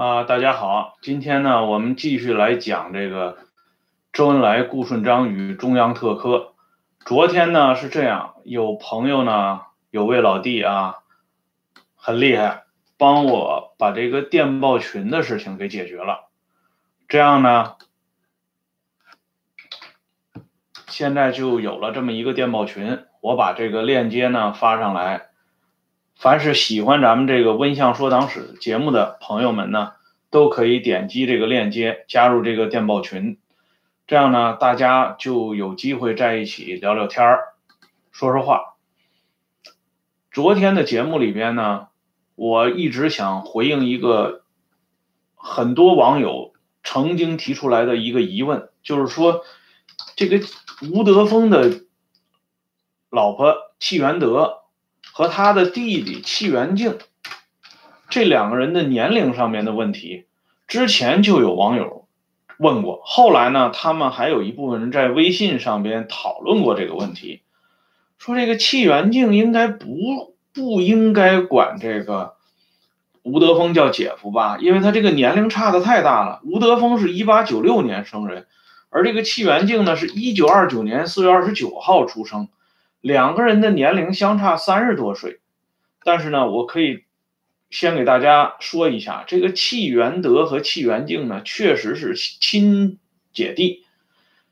啊，大家好，今天呢，我们继续来讲这个周恩来、顾顺章与中央特科。昨天呢是这样，有朋友呢，有位老弟啊，很厉害，帮我把这个电报群的事情给解决了。这样呢，现在就有了这么一个电报群，我把这个链接呢发上来。凡是喜欢咱们这个温相说党史节目的朋友们呢，都可以点击这个链接加入这个电报群，这样呢，大家就有机会在一起聊聊天儿，说说话。昨天的节目里边呢，我一直想回应一个很多网友曾经提出来的一个疑问，就是说，这个吴德峰的老婆戚元德。和他的弟弟戚元敬，这两个人的年龄上面的问题，之前就有网友问过。后来呢，他们还有一部分人在微信上边讨论过这个问题，说这个戚元敬应该不不应该管这个吴德峰叫姐夫吧？因为他这个年龄差的太大了。吴德峰是一八九六年生人，而这个戚元敬呢是一九二九年四月二十九号出生。两个人的年龄相差三十多岁，但是呢，我可以先给大家说一下，这个戚元德和戚元敬呢，确实是亲姐弟。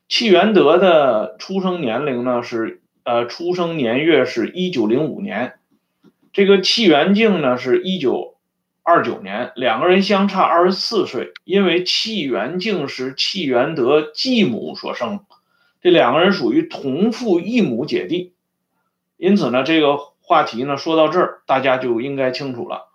戚元德的出生年龄呢是呃，出生年月是一九零五年，这个戚元敬呢是一九二九年，两个人相差二十四岁，因为戚元敬是戚元德继母所生，这两个人属于同父异母姐弟。因此呢，这个话题呢说到这儿，大家就应该清楚了。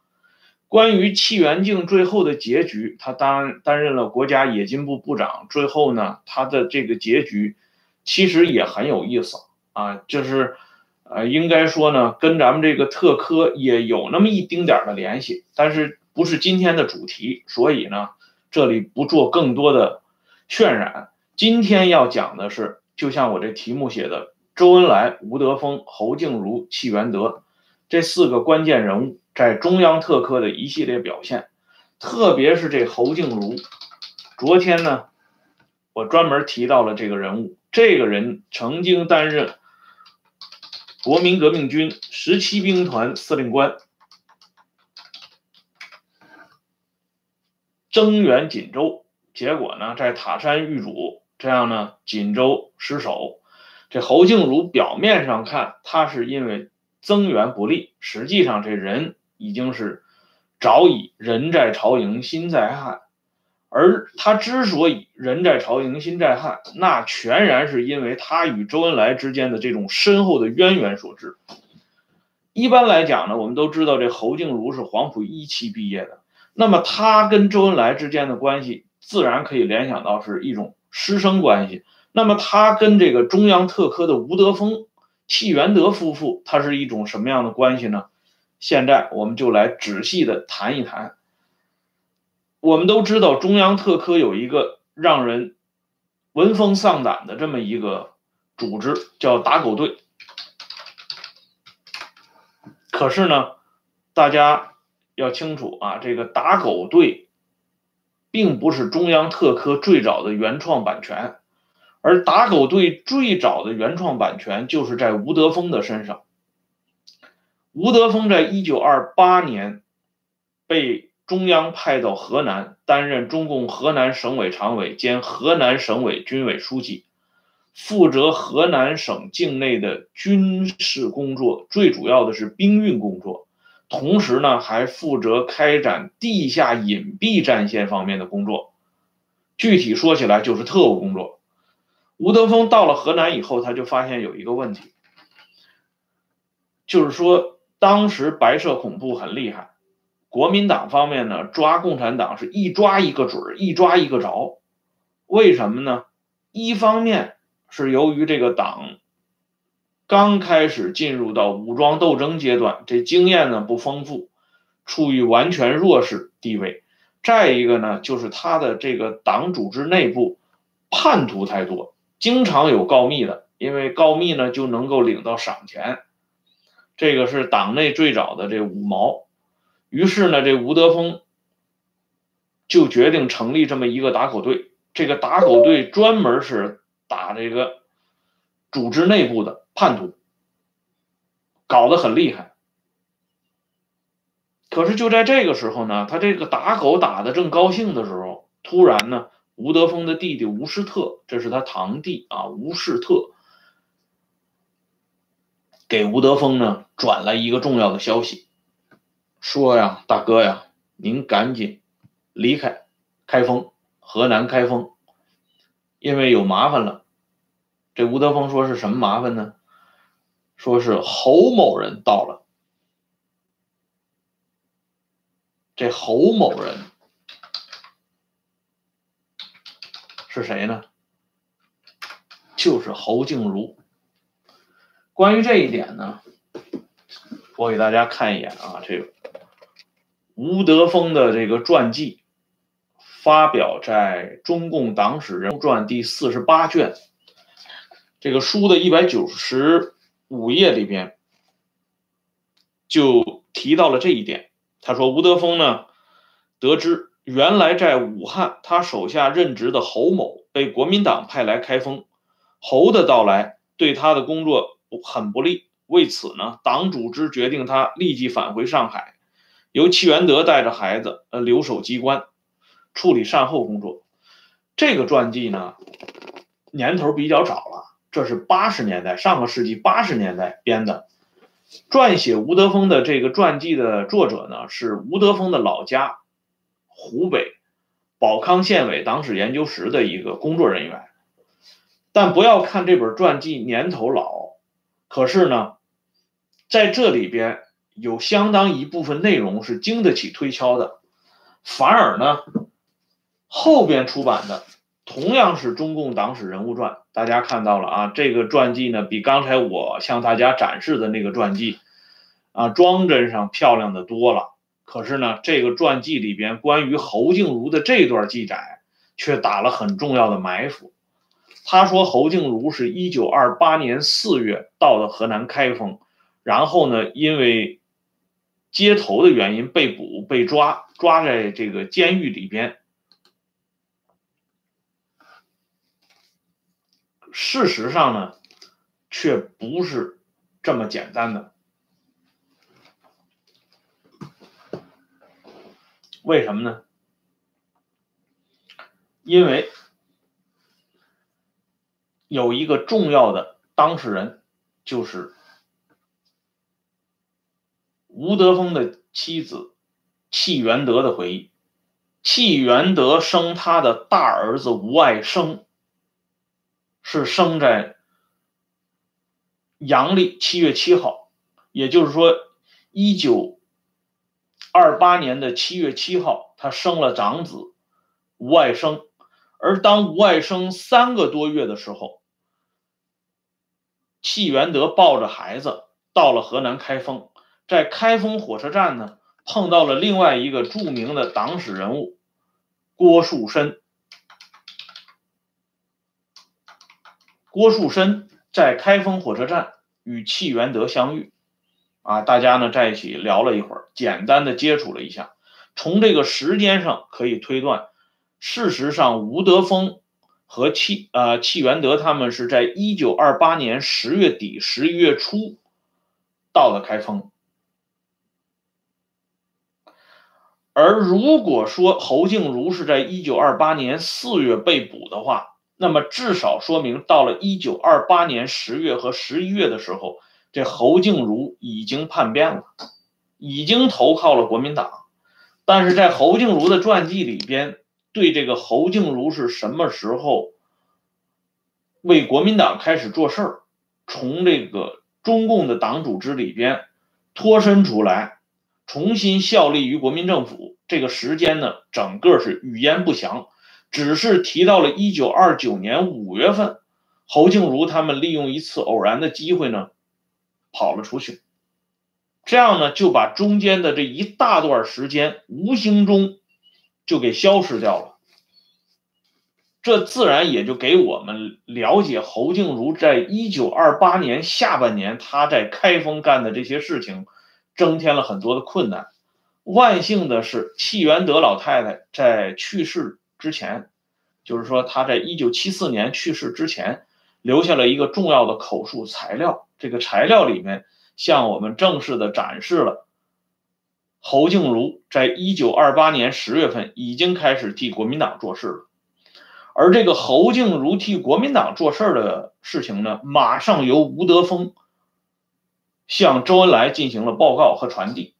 关于戚元敬最后的结局，他当担任了国家冶金部部长，最后呢，他的这个结局其实也很有意思啊，就是呃，应该说呢，跟咱们这个特科也有那么一丁点的联系，但是不是今天的主题，所以呢，这里不做更多的渲染。今天要讲的是，就像我这题目写的。周恩来、吴德峰、侯静茹、戚元德这四个关键人物在中央特科的一系列表现，特别是这侯静茹。昨天呢，我专门提到了这个人物。这个人曾经担任国民革命军十七兵团司令官，增援锦州，结果呢，在塔山遇阻，这样呢，锦州失守。这侯静茹表面上看，他是因为增援不利，实际上这人已经是早已人在朝营心在汉。而他之所以人在朝营心在汉，那全然是因为他与周恩来之间的这种深厚的渊源所致。一般来讲呢，我们都知道这侯静茹是黄埔一期毕业的，那么他跟周恩来之间的关系，自然可以联想到是一种师生关系。那么他跟这个中央特科的吴德峰、戚元德夫妇，他是一种什么样的关系呢？现在我们就来仔细的谈一谈。我们都知道中央特科有一个让人闻风丧胆的这么一个组织，叫打狗队。可是呢，大家要清楚啊，这个打狗队并不是中央特科最早的原创版权。而打狗队最早的原创版权就是在吴德峰的身上。吴德峰在一九二八年被中央派到河南，担任中共河南省委常委兼河南省委军委书记，负责河南省境内的军事工作，最主要的是兵运工作，同时呢还负责开展地下隐蔽战线方面的工作。具体说起来就是特务工作。吴德峰到了河南以后，他就发现有一个问题，就是说当时白色恐怖很厉害，国民党方面呢抓共产党是一抓一个准儿，一抓一个着。为什么呢？一方面是由于这个党刚开始进入到武装斗争阶段，这经验呢不丰富，处于完全弱势地位；再一个呢，就是他的这个党组织内部叛徒太多。经常有告密的，因为告密呢就能够领到赏钱，这个是党内最早的这五毛。于是呢，这吴德峰就决定成立这么一个打狗队。这个打狗队专门是打这个组织内部的叛徒，搞得很厉害。可是就在这个时候呢，他这个打狗打的正高兴的时候，突然呢，吴德峰的弟弟吴世特，这是他堂弟啊，吴世特给吴德峰呢转了一个重要的消息，说呀，大哥呀，您赶紧离开开封，河南开封，因为有麻烦了。这吴德峰说是什么麻烦呢？说是侯某人到了。这侯某人是谁呢？就是侯静茹。关于这一点呢，我给大家看一眼啊，这个吴德峰的这个传记发表在《中共党史人物传》第四十八卷，这个书的一百九十五页里边就提到了这一点。他说：“吴德峰呢，得知原来在武汉他手下任职的侯某被国民党派来开封，侯的到来对他的工作很不利。为此呢，党组织决定他立即返回上海，由戚元德带着孩子呃留守机关，处理善后工作。这个传记呢，年头比较早了，这是八十年代，上个世纪八十年代编的。”撰写吴德峰的这个传记的作者呢，是吴德峰的老家湖北保康县委党史研究室的一个工作人员。但不要看这本传记年头老，可是呢，在这里边有相当一部分内容是经得起推敲的。反而呢，后边出版的。同样是中共党史人物传，大家看到了啊，这个传记呢比刚才我向大家展示的那个传记，啊装帧上漂亮的多了。可是呢，这个传记里边关于侯静茹的这段记载，却打了很重要的埋伏。他说侯静茹是一九二八年四月到的河南开封，然后呢，因为街头的原因被捕被抓，抓在这个监狱里边。事实上呢，却不是这么简单的。为什么呢？因为有一个重要的当事人，就是吴德峰的妻子戚元德的回忆。戚元德生他的大儿子吴爱生。是生在阳历七月七号，也就是说，一九二八年的七月七号，他生了长子吴爱生。而当吴爱生三个多月的时候，戚元德抱着孩子到了河南开封，在开封火车站呢，碰到了另外一个著名的党史人物郭树深。郭树深在开封火车站与戚元德相遇，啊，大家呢在一起聊了一会儿，简单的接触了一下。从这个时间上可以推断，事实上吴德峰和戚呃戚元德他们是在一九二八年十月底十一月初到了开封。而如果说侯静茹是在一九二八年四月被捕的话，那么至少说明，到了一九二八年十月和十一月的时候，这侯静茹已经叛变了，已经投靠了国民党。但是在侯静茹的传记里边，对这个侯静茹是什么时候为国民党开始做事儿，从这个中共的党组织里边脱身出来，重新效力于国民政府，这个时间呢，整个是语焉不详。只是提到了一九二九年五月份，侯静茹他们利用一次偶然的机会呢，跑了出去，这样呢就把中间的这一大段时间无形中就给消失掉了。这自然也就给我们了解侯静茹在一九二八年下半年他在开封干的这些事情，增添了很多的困难。万幸的是，戚元德老太太在去世之前，就是说她在一九七四年去世之前，留下了一个重要的口述材料。这个材料里面向我们正式的展示了侯静茹在一九二八年十月份已经开始替国民党做事了。而这个侯静茹替国民党做事的事情呢，马上由吴德峰向周恩来进行了报告和传递。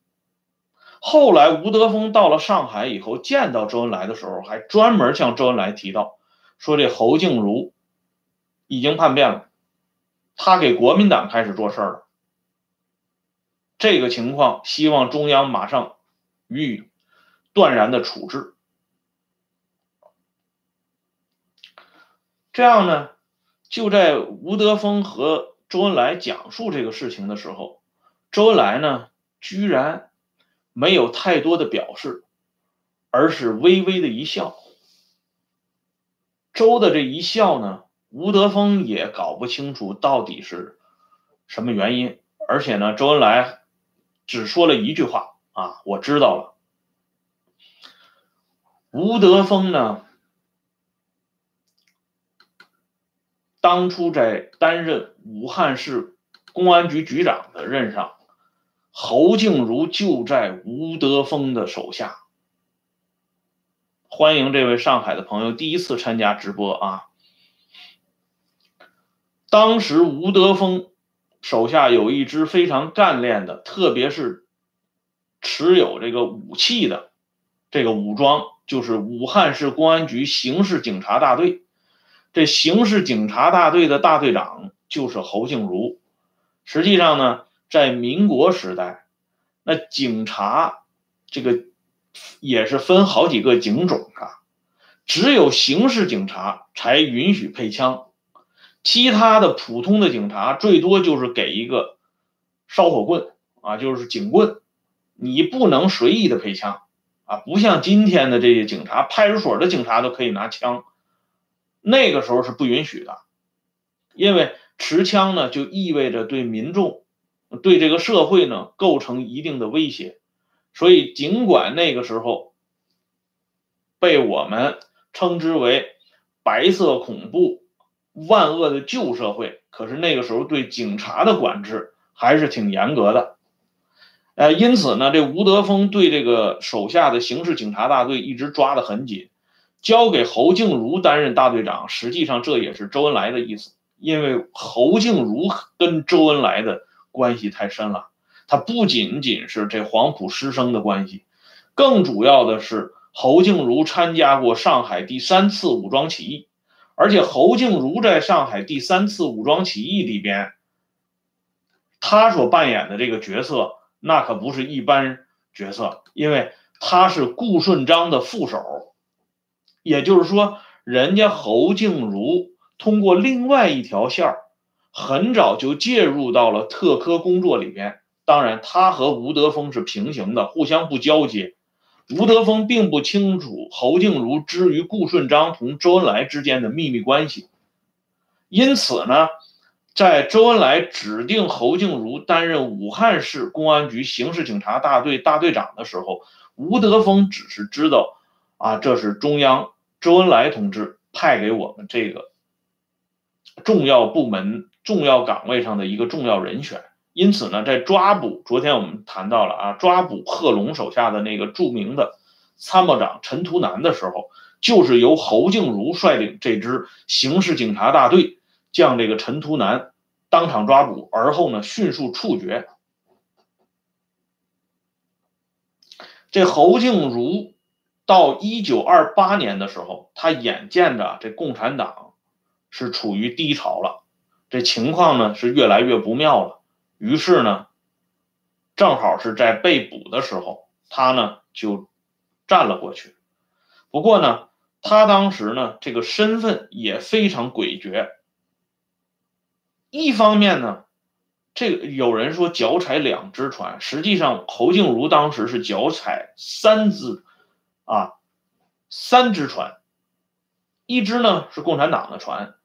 后来吴德峰到了上海以后，见到周恩来的时候，还专门向周恩来提到，说这侯静茹已经叛变了，他给国民党开始做事了。这个情况，希望中央马上予以断然的处置。这样呢，就在吴德峰和周恩来讲述这个事情的时候，周恩来呢居然没有太多的表示，而是微微的一笑。周的这一笑呢，吴德峰也搞不清楚到底是什么原因，而且呢，周恩来只说了一句话：“啊，我知道了。”吴德峰呢？当初在担任武汉市公安局局长的任上，侯静茹就在吴德峰的手下。欢迎这位上海的朋友第一次参加直播啊！当时吴德峰手下有一支非常干练的，特别是持有这个武器的这个武装，就是武汉市公安局刑事警察大队。这刑事警察大队的大队长就是侯静茹。实际上呢，在民国时代，那警察这个也是分好几个警种啊，只有刑事警察才允许配枪，其他的普通的警察最多就是给一个烧火棍啊，就是警棍，你不能随意的配枪啊，不像今天的这些警察，派出所的警察都可以拿枪。那个时候是不允许的，因为持枪呢就意味着对民众、对这个社会呢构成一定的威胁，所以尽管那个时候被我们称之为“白色恐怖”、“万恶的旧社会”，可是那个时候对警察的管制还是挺严格的。呃，因此呢，这吴德峰对这个手下的刑事警察大队一直抓得很紧。交给侯静茹担任大队长，实际上这也是周恩来的意思，因为侯静茹跟周恩来的关系太深了，他不仅仅是这黄埔师生的关系，更主要的是侯静茹参加过上海第三次武装起义，而且侯静茹在上海第三次武装起义里边，他所扮演的这个角色那可不是一般角色，因为他是顾顺章的副手。也就是说，人家侯静茹通过另外一条线儿，很早就介入到了特科工作里边。当然，他和吴德峰是平行的，互相不交接。吴德峰并不清楚侯静茹之于顾顺章同周恩来之间的秘密关系，因此呢，在周恩来指定侯静茹担任武汉市公安局刑事警察大队大队长的时候，吴德峰只是知道，啊，这是中央。周恩来同志派给我们这个重要部门、重要岗位上的一个重要人选，因此呢，在抓捕昨天我们谈到了啊，抓捕贺龙手下的那个著名的参谋长陈图南的时候，就是由侯静茹率领这支刑事警察大队将这个陈图南当场抓捕，而后呢迅速处决。这侯静茹。到一九二八年的时候，他眼见着这共产党是处于低潮了，这情况呢是越来越不妙了。于是呢，正好是在被捕的时候，他呢就站了过去。不过呢，他当时呢这个身份也非常诡谲。一方面呢，这个有人说脚踩两只船，实际上侯静茹当时是脚踩三只。啊，三只船，一只呢是共产党的船，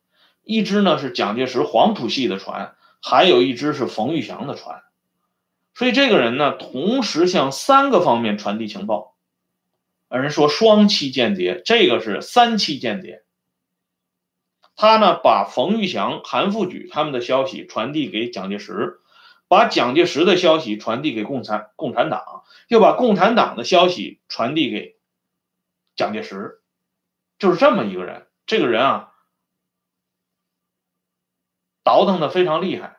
一只呢是蒋介石黄埔系的船，还有一只是冯玉祥的船。所以这个人呢，同时向三个方面传递情报。有人说双期间谍，这个是三期间谍。他呢，把冯玉祥、韩复榘他们的消息传递给蒋介石，把蒋介石的消息传递给共产共产党，又把共产党的消息传递给蒋介石，就是这么一个人。这个人啊，倒腾的非常厉害。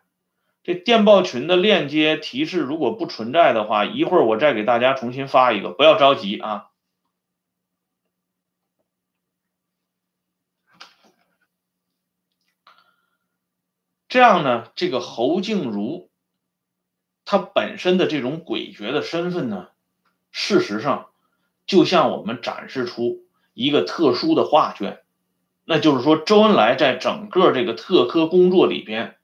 这电报群的链接提示如果不存在的话，一会儿我再给大家重新发一个，不要着急啊。这样呢，这个侯静茹，她本身的这种诡谲的身份呢，事实上就向我们展示出一个特殊的画卷，那就是说，周恩来在整个这个特科工作里边，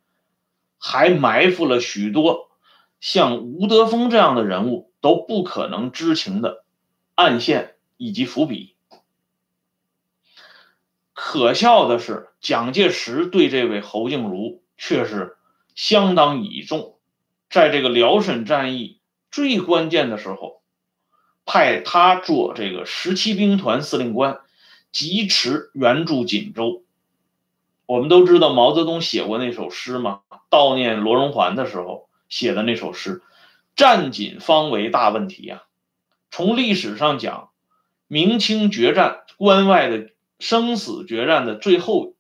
还埋伏了许多像吴德峰这样的人物都不可能知情的暗线以及伏笔。可笑的是，蒋介石对这位侯静茹。却是相当倚重，在这个辽沈战役最关键的时候，派他做这个十七兵团司令官，疾驰援助锦州。我们都知道毛泽东写过那首诗嘛，悼念罗荣桓的时候写的那首诗：“战锦方为大问题呀。”从历史上讲，明清决战关外的生死决战的最后。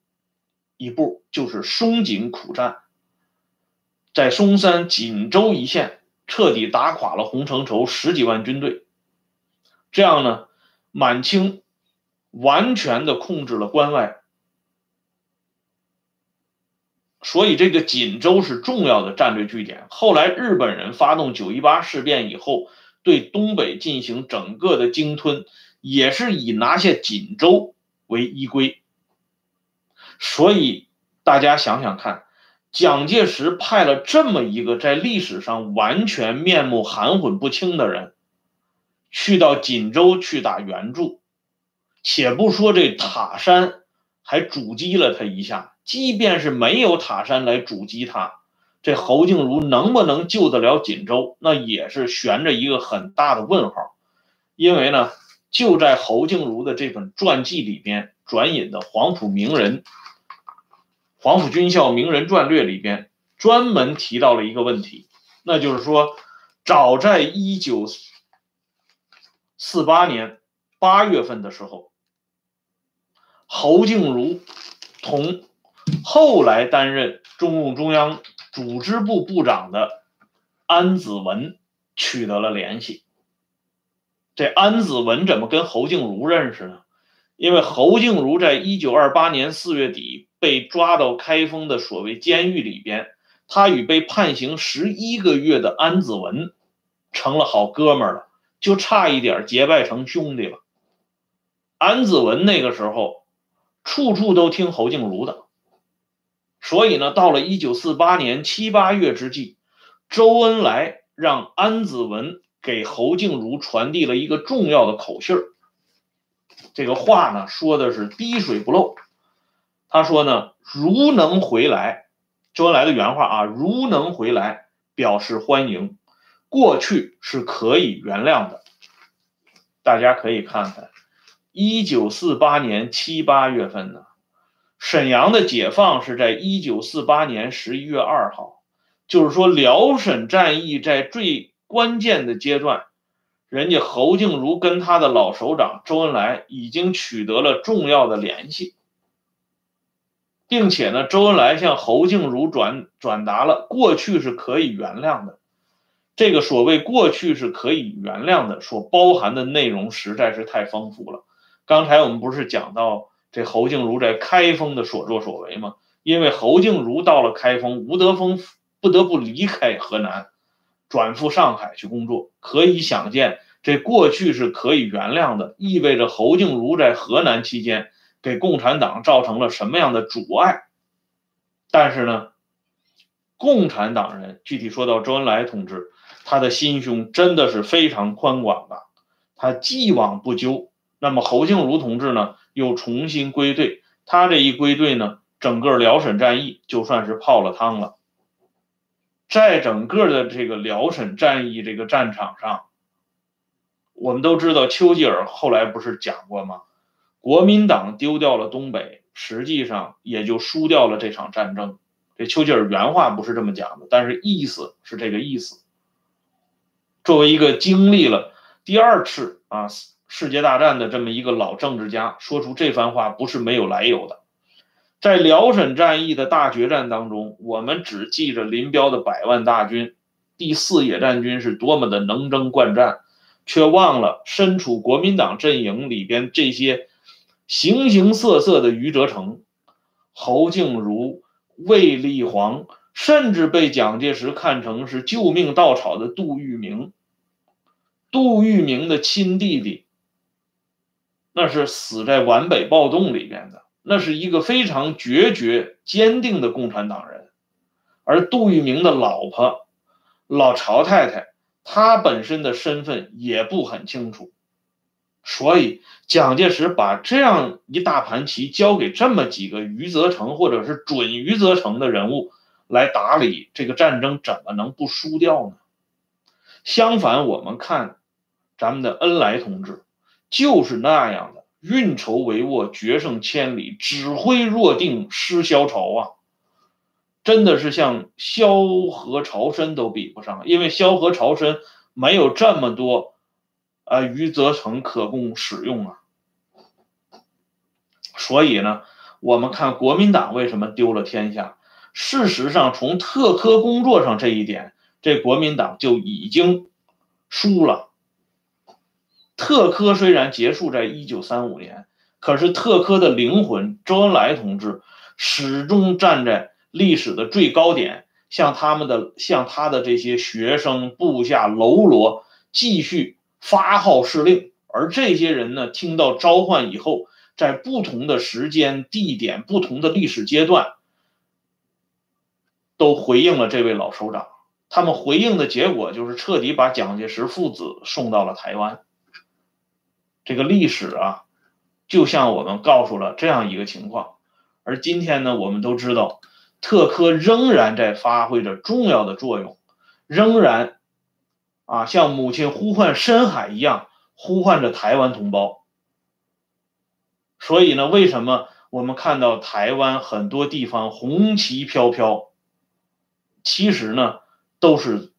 一步就是松锦苦战，在松山、锦州一线彻底打垮了洪承畴十几万军队，这样呢，满清完全的控制了关外，所以这个锦州是重要的战略据点。后来日本人发动九一八事变以后，对东北进行整个的鲸吞，也是以拿下锦州为依归。所以大家想想看，蒋介石派了这么一个在历史上完全面目含混不清的人，去到锦州去打援助，且不说这塔山还阻击了他一下，即便是没有塔山来阻击他，这侯静茹能不能救得了锦州，那也是悬着一个很大的问号。因为呢，就在侯静茹的这本传记里边转引的黄埔名人。《黄埔军校名人传略》里边专门提到了一个问题，那就是说，早在一九四八年八月份的时候，侯静茹同后来担任中共中央组织部部长的安子文取得了联系。这安子文怎么跟侯静茹认识呢？因为侯静茹在一九二八年四月底。被抓到开封的所谓监狱里边，他与被判刑十一个月的安子文成了好哥们了，就差一点结拜成兄弟了。安子文那个时候处处都听侯静茹的，所以呢，到了一九四八年七八月之际，周恩来让安子文给侯静茹传递了一个重要的口信儿。这个话呢，说的是滴水不漏。他说呢，如能回来，周恩来的原话啊，如能回来，表示欢迎。过去是可以原谅的。大家可以看看，一九四八年七八月份呢，沈阳的解放是在一九四八年十一月二号，就是说辽沈战役在最关键的阶段，人家侯静茹跟他的老首长周恩来已经取得了重要的联系。并且呢，周恩来向侯静茹转转达了过去是可以原谅的。这个所谓过去是可以原谅的，所包含的内容实在是太丰富了。刚才我们不是讲到这侯静茹在开封的所作所为吗？因为侯静茹到了开封，吴德峰不得不离开河南，转赴上海去工作。可以想见，这过去是可以原谅的，意味着侯静茹在河南期间。给共产党造成了什么样的阻碍？但是呢，共产党人具体说到周恩来同志，他的心胸真的是非常宽广的，他既往不咎。那么侯静茹同志呢，又重新归队，他这一归队呢，整个辽沈战役就算是泡了汤了。在整个的这个辽沈战役这个战场上，我们都知道丘吉尔后来不是讲过吗？国民党丢掉了东北，实际上也就输掉了这场战争。这丘吉尔原话不是这么讲的，但是意思是这个意思。作为一个经历了第二次啊世界大战的这么一个老政治家，说出这番话不是没有来由的。在辽沈战役的大决战当中，我们只记着林彪的百万大军，第四野战军是多么的能征惯战，却忘了身处国民党阵营里边这些形形色色的余则成、侯静茹。卫立煌，甚至被蒋介石看成是救命稻草的杜聿明。杜聿明的亲弟弟，那是死在皖北暴动里边的，那是一个非常决绝、坚定的共产党人。而杜聿明的老婆老曹太太，她本身的身份也不很清楚。所以，蒋介石把这样一大盘棋交给这么几个余则成或者是准余则成的人物来打理这个战争，怎么能不输掉呢？相反，我们看咱们的恩来同志，就是那样的运筹帷幄、决胜千里、指挥若定、失萧朝啊，真的是像萧何、曹参都比不上，因为萧何、曹参没有这么多。啊，余则成可供使用啊，所以呢，我们看国民党为什么丢了天下？事实上，从特科工作上这一点，这国民党就已经输了。特科虽然结束在一九三五年，可是特科的灵魂周恩来同志始终站在历史的最高点，向他们的向他的这些学生部下喽啰继续。发号施令，而这些人呢，听到召唤以后，在不同的时间、地点、不同的历史阶段，都回应了这位老首长。他们回应的结果就是彻底把蒋介石父子送到了台湾。这个历史啊，就像我们告诉了这样一个情况。而今天呢，我们都知道，特科仍然在发挥着重要的作用，仍然。啊，像母亲呼唤深海一样呼唤着台湾同胞。所以呢，为什么我们看到台湾很多地方红旗飘飘？其实呢，都是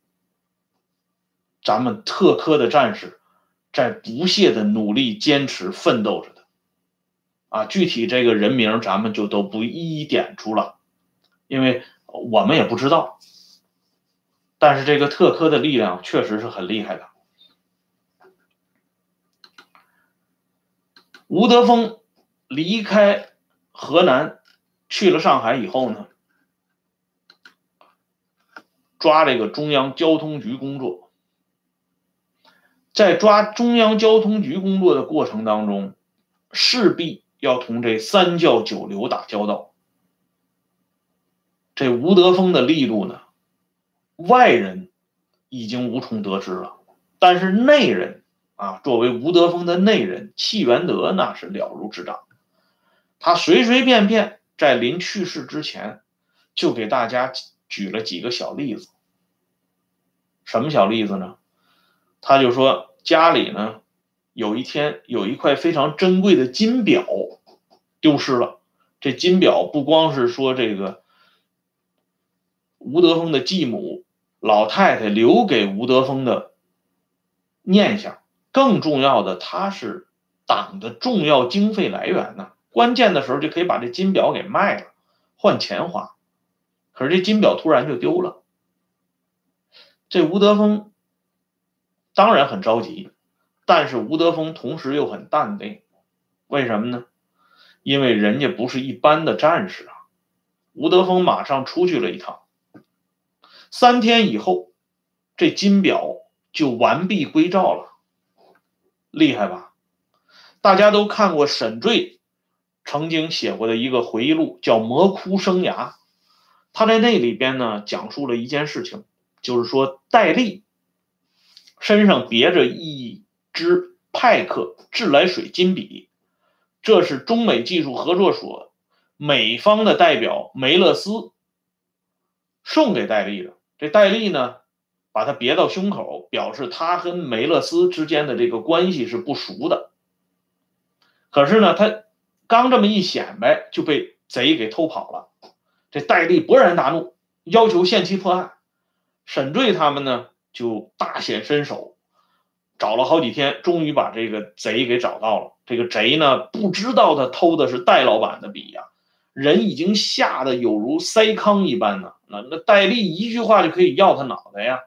咱们特科的战士在不懈的努力、坚持、奋斗着的。啊，具体这个人名咱们就都不一一点出了，因为我们也不知道。但是这个特科的力量确实是很厉害的。吴德峰离开河南去了上海以后呢，抓这个中央交通局工作，在抓中央交通局工作的过程当中，势必要同这三教九流打交道。这吴德峰的力度呢？外人已经无从得知了，但是内人啊，作为吴德峰的内人，戚元德那是了如指掌。他随随便便在临去世之前，就给大家举了几个小例子。什么小例子呢？他就说家里呢，有一天有一块非常珍贵的金表丢失了。这金表不光是说这个吴德峰的继母。老太太留给吴德峰的念想，更重要的，它是党的重要经费来源呢。关键的时候就可以把这金表给卖了，换钱花。可是这金表突然就丢了，这吴德峰当然很着急，但是吴德峰同时又很淡定。为什么呢？因为人家不是一般的战士啊。吴德峰马上出去了一趟。三天以后，这金表就完璧归赵了，厉害吧？大家都看过沈醉曾经写过的一个回忆录，叫《魔窟生涯》。他在那里边呢，讲述了一件事情，就是说戴笠身上别着一支派克自来水金笔，这是中美技术合作所美方的代表梅勒斯送给戴笠的。这戴笠呢，把他别到胸口，表示他跟梅勒斯之间的这个关系是不熟的。可是呢，他刚这么一显摆，就被贼给偷跑了。这戴笠勃然大怒，要求限期破案。沈坠他们呢，就大显身手，找了好几天，终于把这个贼给找到了。这个贼呢，不知道他偷的是戴老板的笔呀，人已经吓得有如塞糠一般呢。那那戴笠一句话就可以要他脑袋呀，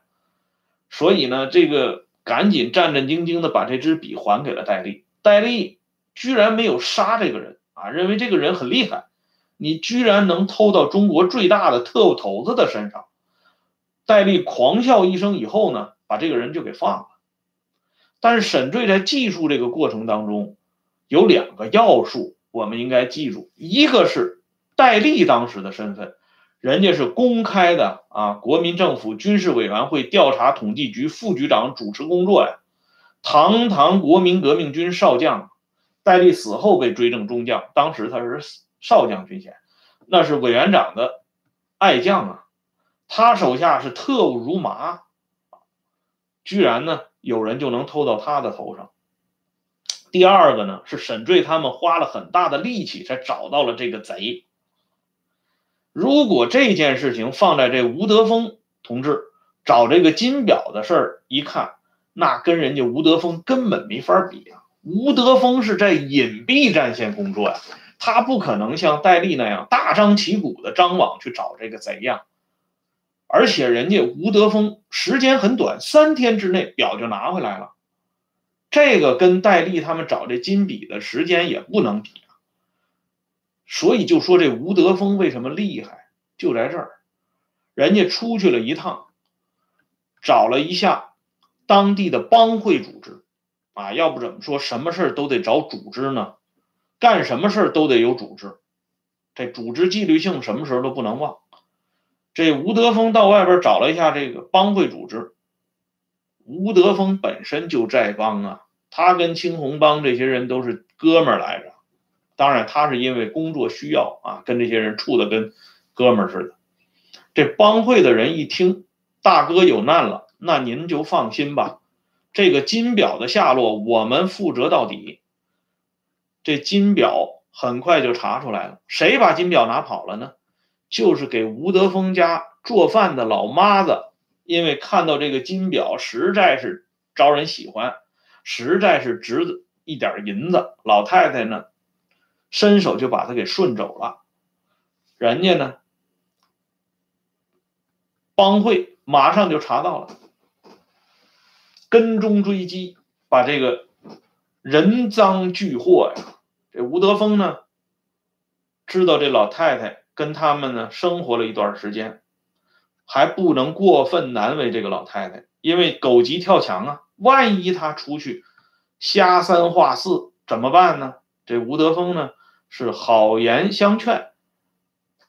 所以呢，这个赶紧战战兢兢的把这支笔还给了戴笠。戴笠居然没有杀这个人啊，认为这个人很厉害，你居然能偷到中国最大的特务头子的身上。戴笠狂笑一声以后呢，把这个人就给放了。但是沈醉在记述这个过程当中，有两个要素我们应该记住，一个是戴笠当时的身份，人家是公开的啊，国民政府军事委员会调查统计局副局长主持工作呀，堂堂国民革命军少将，戴笠死后被追赠中将，当时他是少将军衔，那是委员长的爱将啊。他手下是特务如麻，居然呢有人就能偷到他的头上。第二个呢是沈坠他们花了很大的力气才找到了这个贼。如果这件事情放在这吴德峰同志找这个金表的事儿一看，那跟人家吴德峰根本没法比啊！吴德峰是在隐蔽战线工作呀，他不可能像戴笠那样大张旗鼓的张网去找这个贼呀。而且人家吴德峰时间很短，三天之内表就拿回来了，这个跟戴笠他们找这金笔的时间也不能比啊。所以就说这吴德峰为什么厉害，就在这儿，人家出去了一趟，找了一下当地的帮会组织，啊，要不怎么说什么事都得找组织呢？干什么事都得有组织，这组织纪律性什么时候都不能忘。这吴德峰到外边找了一下这个帮会组织。吴德峰本身就在帮啊，他跟青红帮这些人都是哥们来着。当然，他是因为工作需要啊，跟这些人处的跟哥们似的。这帮会的人一听大哥有难了，那您就放心吧，这个金表的下落我们负责到底。这金表很快就查出来了，谁把金表拿跑了呢？就是给吴德峰家做饭的老妈子，因为看到这个金表实在是招人喜欢，实在是值一点银子，老太太呢伸手就把他给顺走了。人家呢帮会马上就查到了，跟踪追击，把这个人赃俱获呀。这吴德峰呢知道这老太太。跟他们呢生活了一段时间，还不能过分难为这个老太太，因为狗急跳墙啊！万一她出去瞎三话四怎么办呢？这吴德峰呢是好言相劝，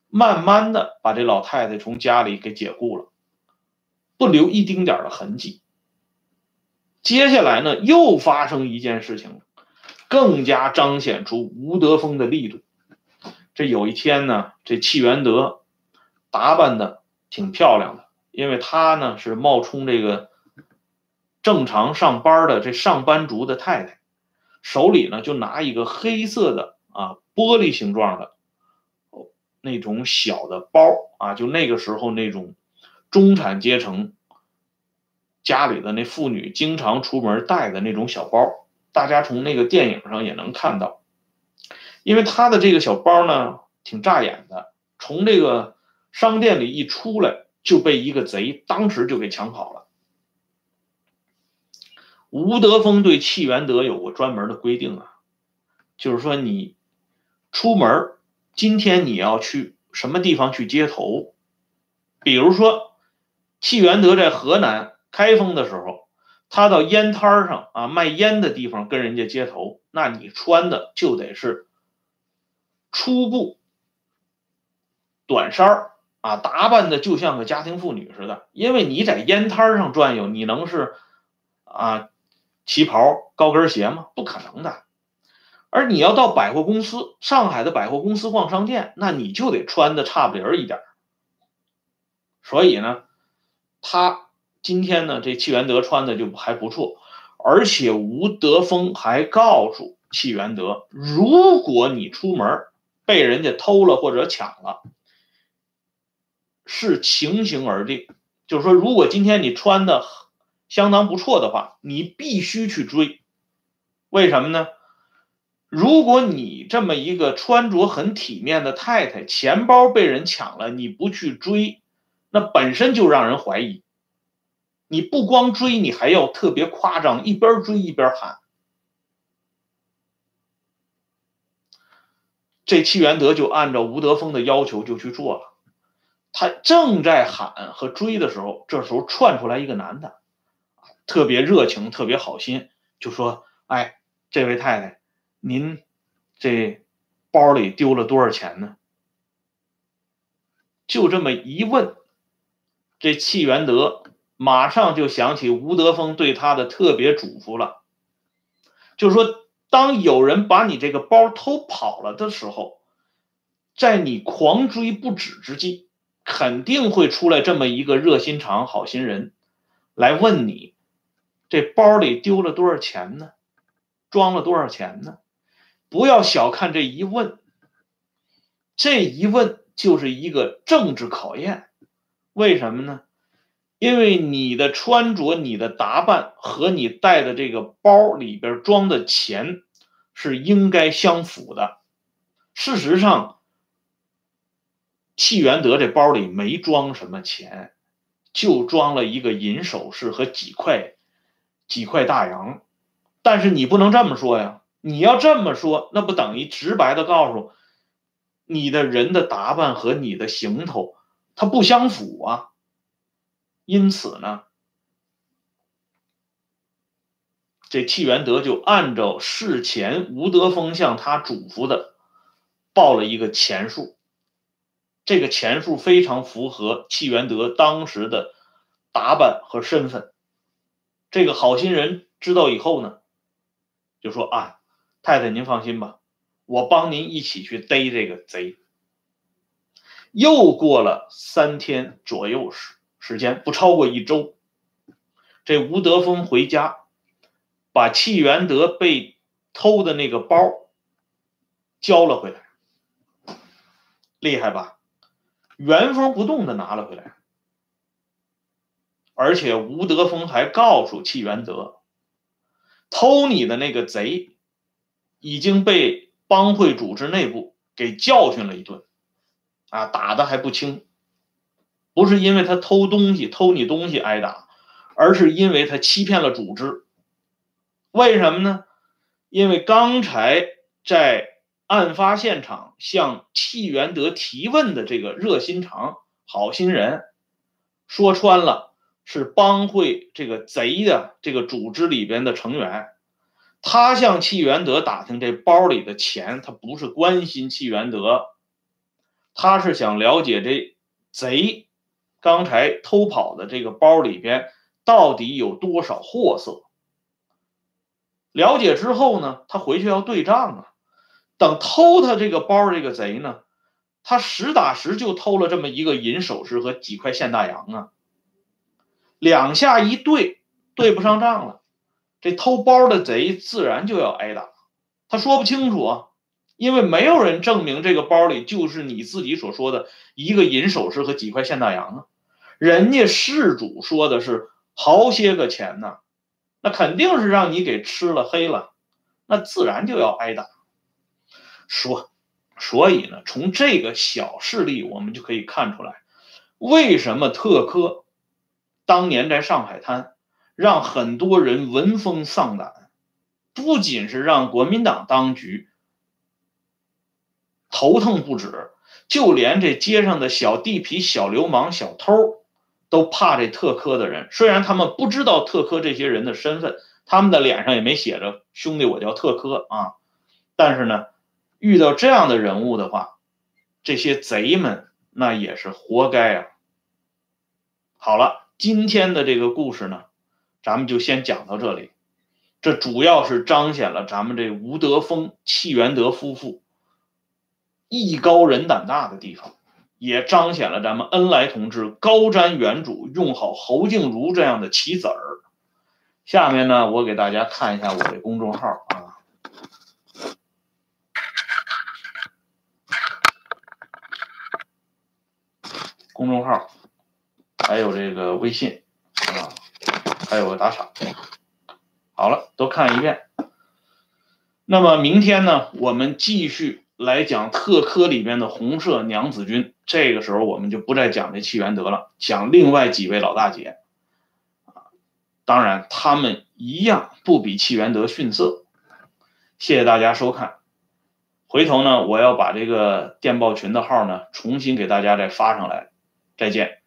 慢慢的把这老太太从家里给解雇了，不留一丁点的痕迹。接下来呢又发生一件事情，更加彰显出吴德峰的力度。这有一天呢，这戚元德打扮的挺漂亮的，因为他呢是冒充这个正常上班的这上班族的太太，手里呢就拿一个黑色的啊玻璃形状的那种小的包啊，就那个时候那种中产阶层家里的那妇女经常出门带的那种小包，大家从那个电影上也能看到。因为他的这个小包呢，挺扎眼的，从这个商店里一出来，就被一个贼当时就给抢跑了。吴德峰对戚元德有过专门的规定啊，就是说你出门，今天你要去什么地方去接头，比如说戚元德在河南开封的时候，他到烟摊上啊卖烟的地方跟人家接头，那你穿的就得是。初步短衫儿啊，打扮的就像个家庭妇女似的。因为你在烟摊上转悠，你能是啊旗袍高跟鞋吗？不可能的。而你要到百货公司，上海的百货公司逛商店，那你就得穿的差不离儿一点。所以呢，他今天呢，这戚元德穿的就还不错，而且吴德峰还告诉戚元德，如果你出门被人家偷了或者抢了，是情形而定。就是说，如果今天你穿的相当不错的话，你必须去追。为什么呢？如果你这么一个穿着很体面的太太，钱包被人抢了，你不去追，那本身就让人怀疑。你不光追，你还要特别夸张，一边追一边喊。这戚元德就按照吴德峰的要求就去做了。他正在喊和追的时候，这时候窜出来一个男的，特别热情，特别好心，就说：“哎，这位太太，您这包里丢了多少钱呢？”就这么一问，这戚元德马上就想起吴德峰对他的特别嘱咐了，就说，当有人把你这个包偷跑了的时候，在你狂追不止之际。肯定会出来这么一个热心肠、好心人，来问你，这包里丢了多少钱呢？装了多少钱呢？不要小看这一问，这一问就是一个政治考验。为什么呢？因为你的穿着、你的打扮和你带的这个包里边装的钱是应该相符的。事实上。戚元德这包里没装什么钱，就装了一个银首饰和几块几块大洋。但是你不能这么说呀！你要这么说，那不等于直白的告诉你的人的打扮和你的行头它不相符啊。因此呢，这戚元德就按照事前吴德峰向他嘱咐的报了一个钱数。这个钱数非常符合戚元德当时的打扮和身份。这个好心人知道以后呢，就说：“啊，太太您放心吧，我帮您一起去逮这个贼。”又过了三天左右时时间，不超过一周，这吴德峰回家，把戚元德被偷的那个包交了回来，厉害吧？原封不动的拿了回来，而且吴德峰还告诉戚元德，偷你的那个贼已经被帮会组织内部给教训了一顿，啊，打的还不轻，不是因为他偷东西偷你东西挨打，而是因为他欺骗了组织。为什么呢？因为刚才在。案发现场向戚元德提问的这个热心肠、好心人，说穿了是帮会这个贼的这个组织里边的成员。他向戚元德打听这包里的钱，他不是关心戚元德，他是想了解这贼刚才偷跑的这个包里边到底有多少货色。了解之后呢，他回去要对账啊。等偷他这个包这个贼呢，他实打实就偷了这么一个银首饰和几块现大洋啊，两下一对对不上账了，这偷包的贼自然就要挨打。他说不清楚啊，因为没有人证明这个包里就是你自己所说的一个银首饰和几块现大洋啊，人家事主说的是好些个钱呢，那肯定是让你给吃了黑了，那自然就要挨打。说，所以呢，从这个小事例，我们就可以看出来，为什么特科当年在上海滩让很多人闻风丧胆，不仅是让国民党当局头疼不止，就连这街上的小地痞、小流氓、小偷都怕这特科的人。虽然他们不知道特科这些人的身份，他们的脸上也没写着“兄弟，我叫特科”啊，但是呢。遇到这样的人物的话，这些贼们那也是活该啊！好了，今天的这个故事呢，咱们就先讲到这里。这主要是彰显了咱们这吴德峰、戚元德夫妇艺高人胆大的地方。也彰显了咱们恩来同志高瞻远瞩、用好侯静茹这样的棋子儿。下面呢，我给大家看一下我的公众号啊，公众号还有这个微信啊，还有个打赏。好了，都看一遍。那么明天呢，我们继续。来讲特科里面的红色娘子军，这个时候我们就不再讲这戚元德了，讲另外几位老大姐，当然他们一样不比戚元德逊色。谢谢大家收看，回头呢，我要把这个电报群的号呢重新给大家再发上来，再见。